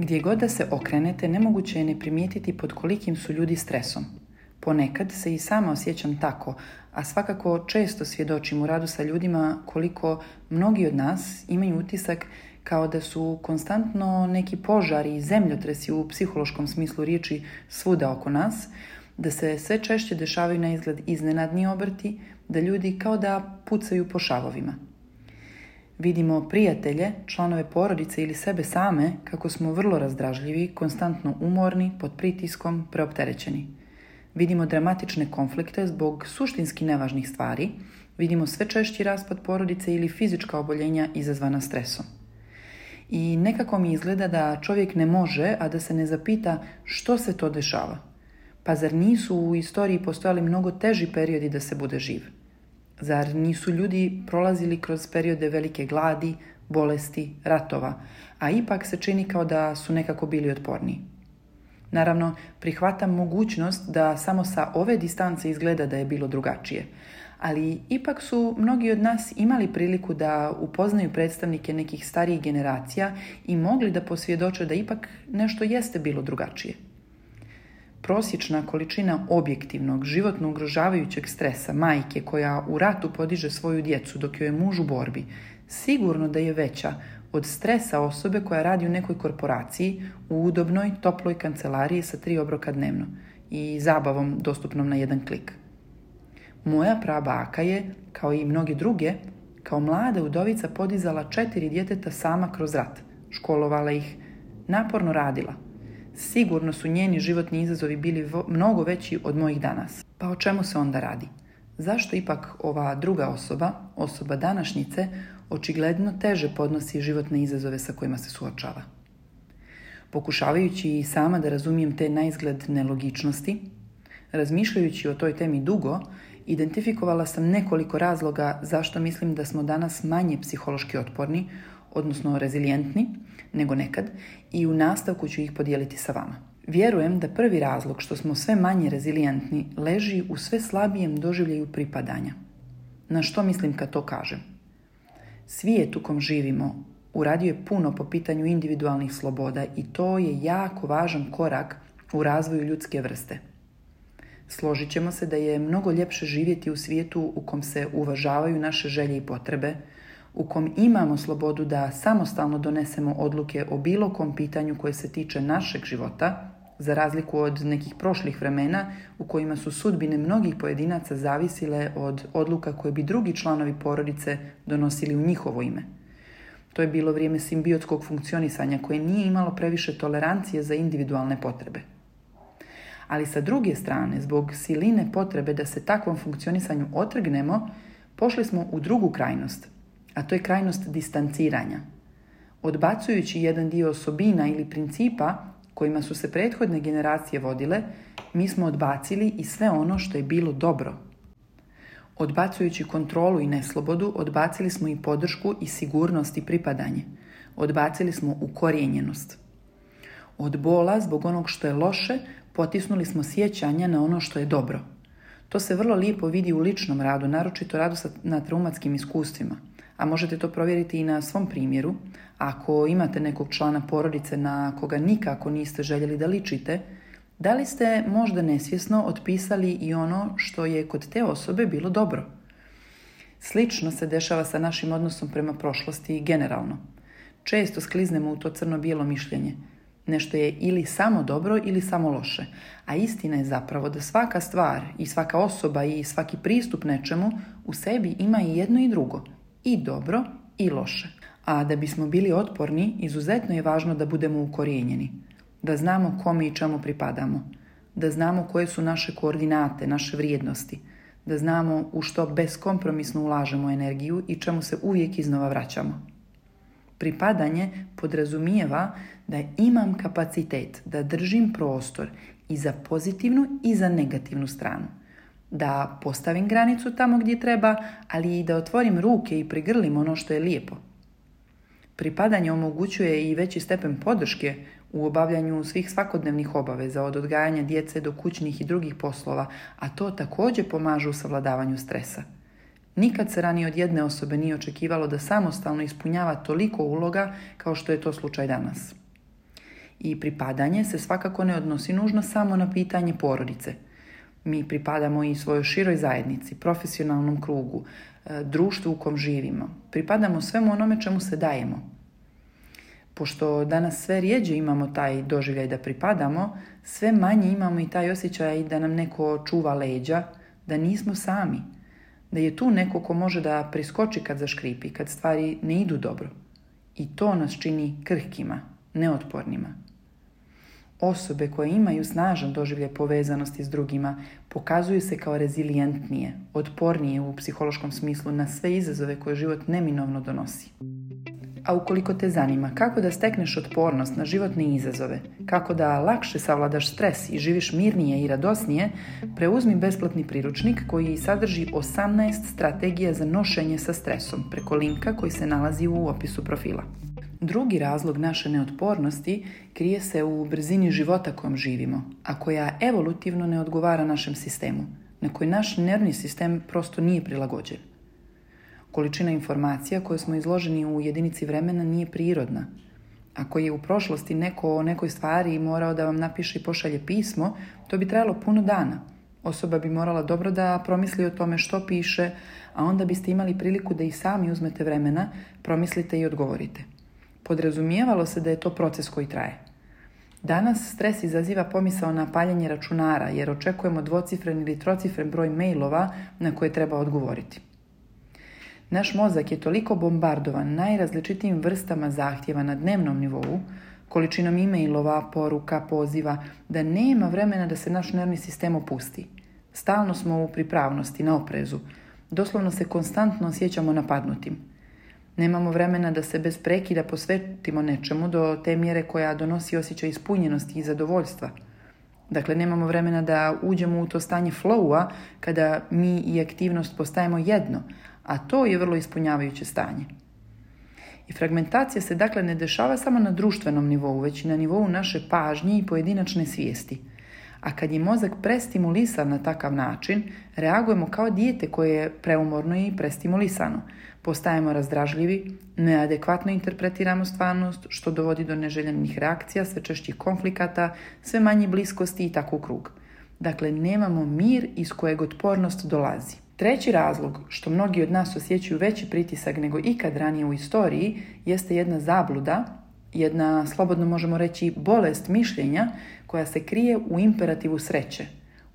Gdje god da se okrenete, nemoguće je ne primijetiti pod kolikim su ljudi stresom. Ponekad se i sama osjećam tako, a svakako često svjedočim u radu sa ljudima koliko mnogi od nas imaju utisak kao da su konstantno neki požari i zemljotresi u psihološkom smislu riječi svuda oko nas, da se sve češće dešavaju na izgled iznenadni obrti, da ljudi kao da pucaju po šavovima. Vidimo prijatelje, članove porodice ili sebe same kako smo vrlo razdražljivi, konstantno umorni, pod pritiskom, preopterećeni. Vidimo dramatične konflikte zbog suštinski nevažnih stvari, vidimo sve češći raspad porodice ili fizička oboljenja izazvana stresom. I nekako mi izgleda da čovjek ne može, a da se ne zapita što se to dešava. Pa zar nisu u istoriji postojali mnogo teži periodi da se bude živ? Zar nisu ljudi prolazili kroz periode velike gladi, bolesti, ratova, a ipak se čini kao da su nekako bili otporni. Naravno, prihvatam mogućnost da samo sa ove distance izgleda da je bilo drugačije, ali ipak su mnogi od nas imali priliku da upoznaju predstavnike nekih starijih generacija i mogli da posvjedoče da ipak nešto jeste bilo drugačije prosječna količina objektivnog, životno ugrožavajućeg stresa majke koja u ratu podiže svoju djecu dok joj je muž u borbi, sigurno da je veća od stresa osobe koja radi u nekoj korporaciji u udobnoj, toploj kancelariji sa tri obroka dnevno i zabavom dostupnom na jedan klik. Moja prabaka je, kao i mnogi druge, kao mlada udovica podizala četiri djeteta sama kroz rat, školovala ih, naporno radila – Sigurno su njeni životni izazovi bili mnogo veći od mojih danas. Pa o čemu se onda radi? Zašto ipak ova druga osoba, osoba današnjice, očigledno teže podnosi životne izazove sa kojima se suočava? Pokušavajući i sama da razumijem te naizgled nelogičnosti, razmišljajući o toj temi dugo, identifikovala sam nekoliko razloga zašto mislim da smo danas manje psihološki otporni, odnosno rezilijentni nego nekad i u nastavku ću ih podijeliti sa vama. Vjerujem da prvi razlog što smo sve manje rezilijentni leži u sve slabijem doživljaju pripadanja. Na što mislim kad to kažem? Svijet u kom živimo uradio je puno po pitanju individualnih sloboda i to je jako važan korak u razvoju ljudske vrste. Složit ćemo se da je mnogo ljepše živjeti u svijetu u kom se uvažavaju naše želje i potrebe, u kom imamo slobodu da samostalno donesemo odluke o bilo kom pitanju koje se tiče našeg života, za razliku od nekih prošlih vremena u kojima su sudbine mnogih pojedinaca zavisile od odluka koje bi drugi članovi porodice donosili u njihovo ime. To je bilo vrijeme simbiotskog funkcionisanja koje nije imalo previše tolerancije za individualne potrebe. Ali sa druge strane, zbog siline potrebe da se takvom funkcionisanju otrgnemo, pošli smo u drugu krajnost – a to je krajnost distanciranja. Odbacujući jedan dio osobina ili principa kojima su se prethodne generacije vodile, mi smo odbacili i sve ono što je bilo dobro. Odbacujući kontrolu i neslobodu, odbacili smo i podršku i sigurnost i pripadanje. Odbacili smo ukorijenjenost. Od bola zbog onog što je loše, potisnuli smo sjećanja na ono što je dobro. To se vrlo lijepo vidi u ličnom radu, naročito radu sa, na traumatskim iskustvima a možete to provjeriti i na svom primjeru. Ako imate nekog člana porodice na koga nikako niste željeli da ličite, da li ste možda nesvjesno otpisali i ono što je kod te osobe bilo dobro? Slično se dešava sa našim odnosom prema prošlosti generalno. Često skliznemo u to crno-bijelo mišljenje. Nešto je ili samo dobro ili samo loše. A istina je zapravo da svaka stvar i svaka osoba i svaki pristup nečemu u sebi ima i jedno i drugo – i dobro i loše. A da bismo bili otporni, izuzetno je važno da budemo ukorijenjeni, da znamo kome i čemu pripadamo, da znamo koje su naše koordinate, naše vrijednosti, da znamo u što beskompromisno ulažemo energiju i čemu se uvijek iznova vraćamo. Pripadanje podrazumijeva da imam kapacitet da držim prostor i za pozitivnu i za negativnu stranu da postavim granicu tamo gdje treba, ali i da otvorim ruke i prigrlim ono što je lijepo. Pripadanje omogućuje i veći stepen podrške u obavljanju svih svakodnevnih obaveza od odgajanja djece do kućnih i drugih poslova, a to također pomaže u savladavanju stresa. Nikad se ranije od jedne osobe nije očekivalo da samostalno ispunjava toliko uloga kao što je to slučaj danas. I pripadanje se svakako ne odnosi nužno samo na pitanje porodice – mi pripadamo i svojoj široj zajednici, profesionalnom krugu, e, društvu u kom živimo. Pripadamo svemu onome čemu se dajemo. Pošto danas sve rijeđe imamo taj doživljaj da pripadamo, sve manje imamo i taj osjećaj da nam neko čuva leđa, da nismo sami, da je tu neko ko može da priskoči kad zaškripi, kad stvari ne idu dobro. I to nas čini krhkima, neotpornima. Osobe koje imaju snažan doživljaj povezanosti s drugima pokazuju se kao rezilijentnije, otpornije u psihološkom smislu na sve izazove koje život neminovno donosi. A ukoliko te zanima kako da stekneš otpornost na životne izazove, kako da lakše savladaš stres i živiš mirnije i radosnije, preuzmi besplatni priručnik koji sadrži 18 strategija za nošenje sa stresom preko linka koji se nalazi u opisu profila. Drugi razlog naše neotpornosti krije se u brzini života kojom živimo, a koja evolutivno ne odgovara našem sistemu, na koji naš nervni sistem prosto nije prilagođen. Količina informacija koje smo izloženi u jedinici vremena nije prirodna. Ako je u prošlosti neko o nekoj stvari morao da vam napiše i pošalje pismo, to bi trajalo puno dana. Osoba bi morala dobro da promisli o tome što piše, a onda biste imali priliku da i sami uzmete vremena, promislite i odgovorite. Podrazumijevalo se da je to proces koji traje. Danas stres izaziva pomisao na paljenje računara jer očekujemo dvocifren ili trocifren broj mailova na koje treba odgovoriti. Naš mozak je toliko bombardovan najrazličitijim vrstama zahtjeva na dnevnom nivou, količinom emailova, poruka, poziva, da nema vremena da se naš nervni sistem opusti. Stalno smo u pripravnosti, na oprezu. Doslovno se konstantno osjećamo napadnutim. Nemamo vremena da se bez prekida posvetimo nečemu do te mjere koja donosi osjećaj ispunjenosti i zadovoljstva. Dakle, nemamo vremena da uđemo u to stanje flowa kada mi i aktivnost postajemo jedno, a to je vrlo ispunjavajuće stanje. I fragmentacija se dakle ne dešava samo na društvenom nivou, već i na nivou naše pažnje i pojedinačne svijesti. A kad je mozak prestimulisan na takav način, reagujemo kao dijete koje je preumorno i prestimulisano. Postajemo razdražljivi, neadekvatno interpretiramo stvarnost, što dovodi do neželjenih reakcija, sve češćih konflikata, sve manje bliskosti i tako u krug. Dakle, nemamo mir iz kojeg otpornost dolazi. Treći razlog što mnogi od nas osjećaju veći pritisak nego ikad ranije u istoriji jeste jedna zabluda, jedna slobodno možemo reći bolest mišljenja koja se krije u imperativu sreće.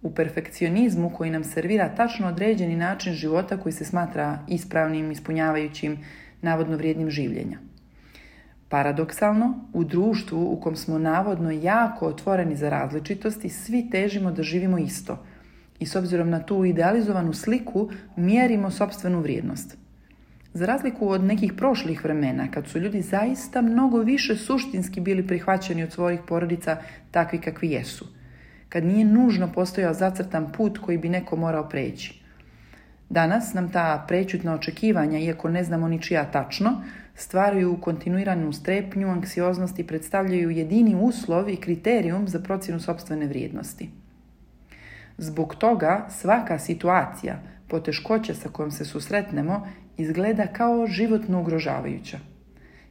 U perfekcionizmu koji nam servira tačno određeni način života koji se smatra ispravnim, ispunjavajućim, navodno vrijednim življenja. Paradoksalno, u društvu u kom smo navodno jako otvoreni za različitosti, svi težimo da živimo isto i s obzirom na tu idealizovanu sliku mjerimo sobstvenu vrijednost. Za razliku od nekih prošlih vremena, kad su ljudi zaista mnogo više suštinski bili prihvaćeni od svojih porodica takvi kakvi jesu – kad nije nužno postojao zacrtan put koji bi neko morao preći. Danas nam ta prećutna očekivanja, iako ne znamo ni čija tačno, stvaraju kontinuiranu strepnju, anksioznost i predstavljaju jedini uslov i kriterijum za procjenu sobstvene vrijednosti. Zbog toga svaka situacija, poteškoća sa kojom se susretnemo, izgleda kao životno ugrožavajuća.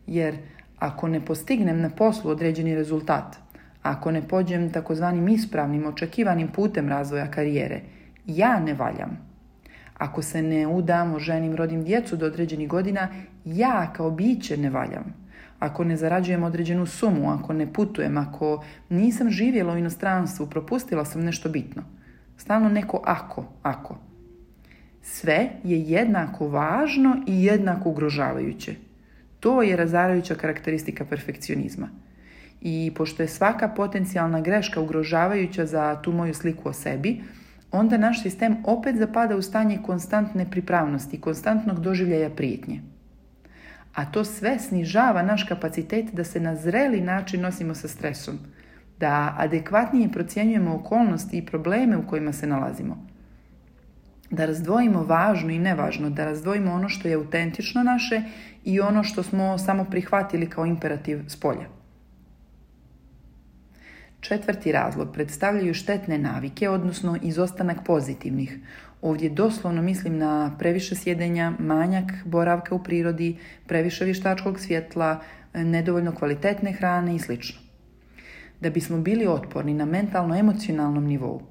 Jer ako ne postignem na poslu određeni rezultat, ako ne pođem takozvanim ispravnim, očekivanim putem razvoja karijere, ja ne valjam. Ako se ne udamo ženim rodim djecu do određenih godina, ja kao biće ne valjam. Ako ne zarađujem određenu sumu, ako ne putujem, ako nisam živjela u inostranstvu, propustila sam nešto bitno. Stalno neko ako, ako. Sve je jednako važno i jednako ugrožavajuće. To je razarajuća karakteristika perfekcionizma i pošto je svaka potencijalna greška ugrožavajuća za tu moju sliku o sebi, onda naš sistem opet zapada u stanje konstantne pripravnosti, konstantnog doživljaja prijetnje. A to sve snižava naš kapacitet da se na zreli način nosimo sa stresom, da adekvatnije procjenjujemo okolnosti i probleme u kojima se nalazimo. Da razdvojimo važno i nevažno, da razdvojimo ono što je autentično naše i ono što smo samo prihvatili kao imperativ s polja. Četvrti razlog predstavljaju štetne navike, odnosno izostanak pozitivnih. Ovdje doslovno mislim na previše sjedenja, manjak boravka u prirodi, previše vještačkog svjetla, nedovoljno kvalitetne hrane i sl. Da bismo bili otporni na mentalno-emocionalnom nivou,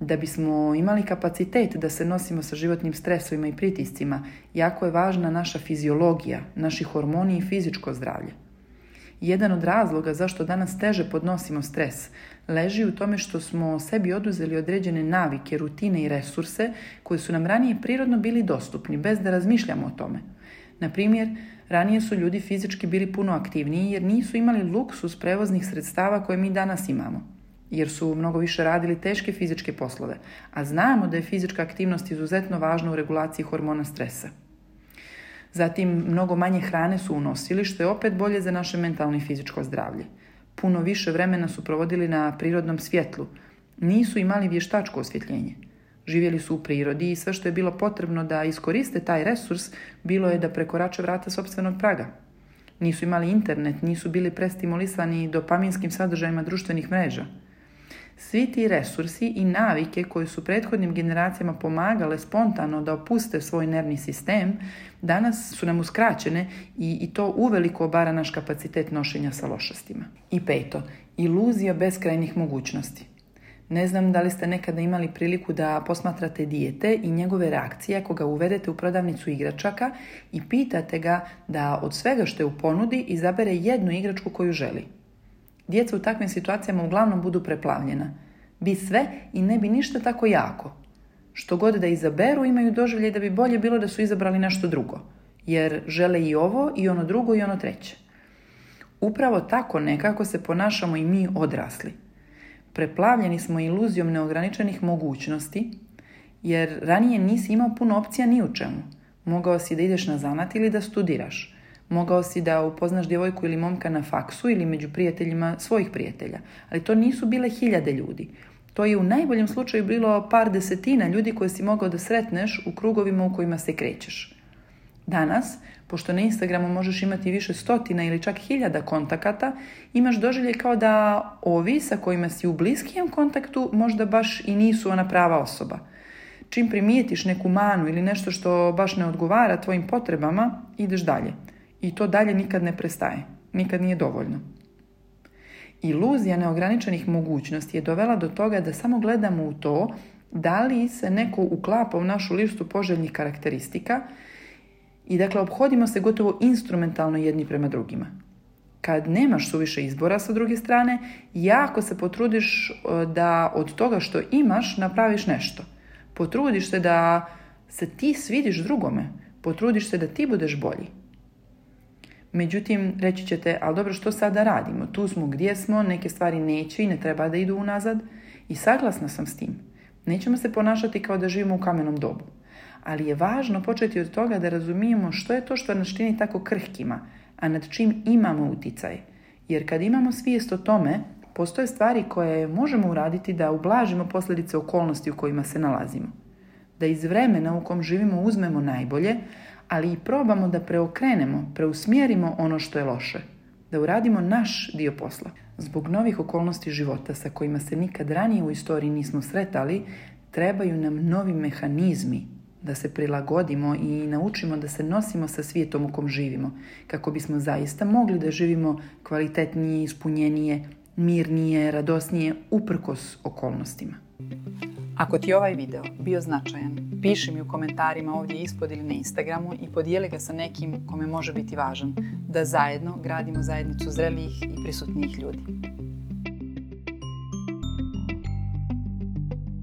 da bismo imali kapacitet da se nosimo sa životnim stresovima i pritiscima, jako je važna naša fiziologija, naši hormoni i fizičko zdravlje. Jedan od razloga zašto danas teže podnosimo stres leži u tome što smo sebi oduzeli određene navike, rutine i resurse koji su nam ranije prirodno bili dostupni bez da razmišljamo o tome. Na primjer, ranije su ljudi fizički bili puno aktivniji jer nisu imali luksus prevoznih sredstava koje mi danas imamo jer su mnogo više radili teške fizičke poslove, a znamo da je fizička aktivnost izuzetno važna u regulaciji hormona stresa. Zatim, mnogo manje hrane su unosili, što je opet bolje za naše mentalno i fizičko zdravlje. Puno više vremena su provodili na prirodnom svjetlu. Nisu imali vještačko osvjetljenje. Živjeli su u prirodi i sve što je bilo potrebno da iskoriste taj resurs bilo je da prekorače vrata sobstvenog praga. Nisu imali internet, nisu bili prestimulisani dopaminskim sadržajima društvenih mreža. Svi ti resursi i navike koje su prethodnim generacijama pomagale spontano da opuste svoj nervni sistem, danas su nam uskraćene i, i to uveliko obara naš kapacitet nošenja sa lošastima. I peto, iluzija beskrajnih mogućnosti. Ne znam da li ste nekada imali priliku da posmatrate dijete i njegove reakcije ako ga uvedete u prodavnicu igračaka i pitate ga da od svega što je u ponudi izabere jednu igračku koju želi. Djeca u takvim situacijama uglavnom budu preplavljena. Bi sve i ne bi ništa tako jako. Što god da izaberu, imaju doživlje da bi bolje bilo da su izabrali nešto drugo. Jer žele i ovo, i ono drugo, i ono treće. Upravo tako nekako se ponašamo i mi odrasli. Preplavljeni smo iluzijom neograničenih mogućnosti, jer ranije nisi imao puno opcija ni u čemu. Mogao si da ideš na zanat ili da studiraš. Mogao si da upoznaš djevojku ili momka na faksu ili među prijateljima svojih prijatelja. Ali to nisu bile hiljade ljudi. To je u najboljem slučaju bilo par desetina ljudi koje si mogao da sretneš u krugovima u kojima se krećeš. Danas, pošto na Instagramu možeš imati više stotina ili čak hiljada kontakata, imaš doželje kao da ovi sa kojima si u bliskijem kontaktu možda baš i nisu ona prava osoba. Čim primijetiš neku manu ili nešto što baš ne odgovara tvojim potrebama, ideš dalje. I to dalje nikad ne prestaje, nikad nije dovoljno. Iluzija neograničenih mogućnosti je dovela do toga da samo gledamo u to da li se neko uklapa u našu listu poželjnih karakteristika i dakle obhodimo se gotovo instrumentalno jedni prema drugima. Kad nemaš suviše izbora sa druge strane, jako se potrudiš e, da od toga što imaš napraviš nešto. Potrudiš se da se ti svidiš drugome, potrudiš se da ti budeš bolji. Međutim, reći ćete, ali dobro, što sada radimo? Tu smo gdje smo, neke stvari neće i ne treba da idu unazad. I saglasna sam s tim. Nećemo se ponašati kao da živimo u kamenom dobu. Ali je važno početi od toga da razumijemo što je to što nas čini tako krhkima, a nad čim imamo uticaj. Jer kad imamo svijest o tome, postoje stvari koje možemo uraditi da ublažimo posljedice okolnosti u kojima se nalazimo. Da iz vremena u kom živimo uzmemo najbolje, ali i probamo da preokrenemo, preusmjerimo ono što je loše, da uradimo naš dio posla. Zbog novih okolnosti života sa kojima se nikad ranije u istoriji nismo sretali, trebaju nam novi mehanizmi da se prilagodimo i naučimo da se nosimo sa svijetom u kom živimo, kako bismo zaista mogli da živimo kvalitetnije, ispunjenije, mirnije, radosnije, uprkos okolnostima. Ako ti je ovaj video bio značajan, piši mi u komentarima ovdje ispod ili na Instagramu i podijeli ga sa nekim kome može biti važan, da zajedno gradimo zajednicu zrelih i prisutnijih ljudi.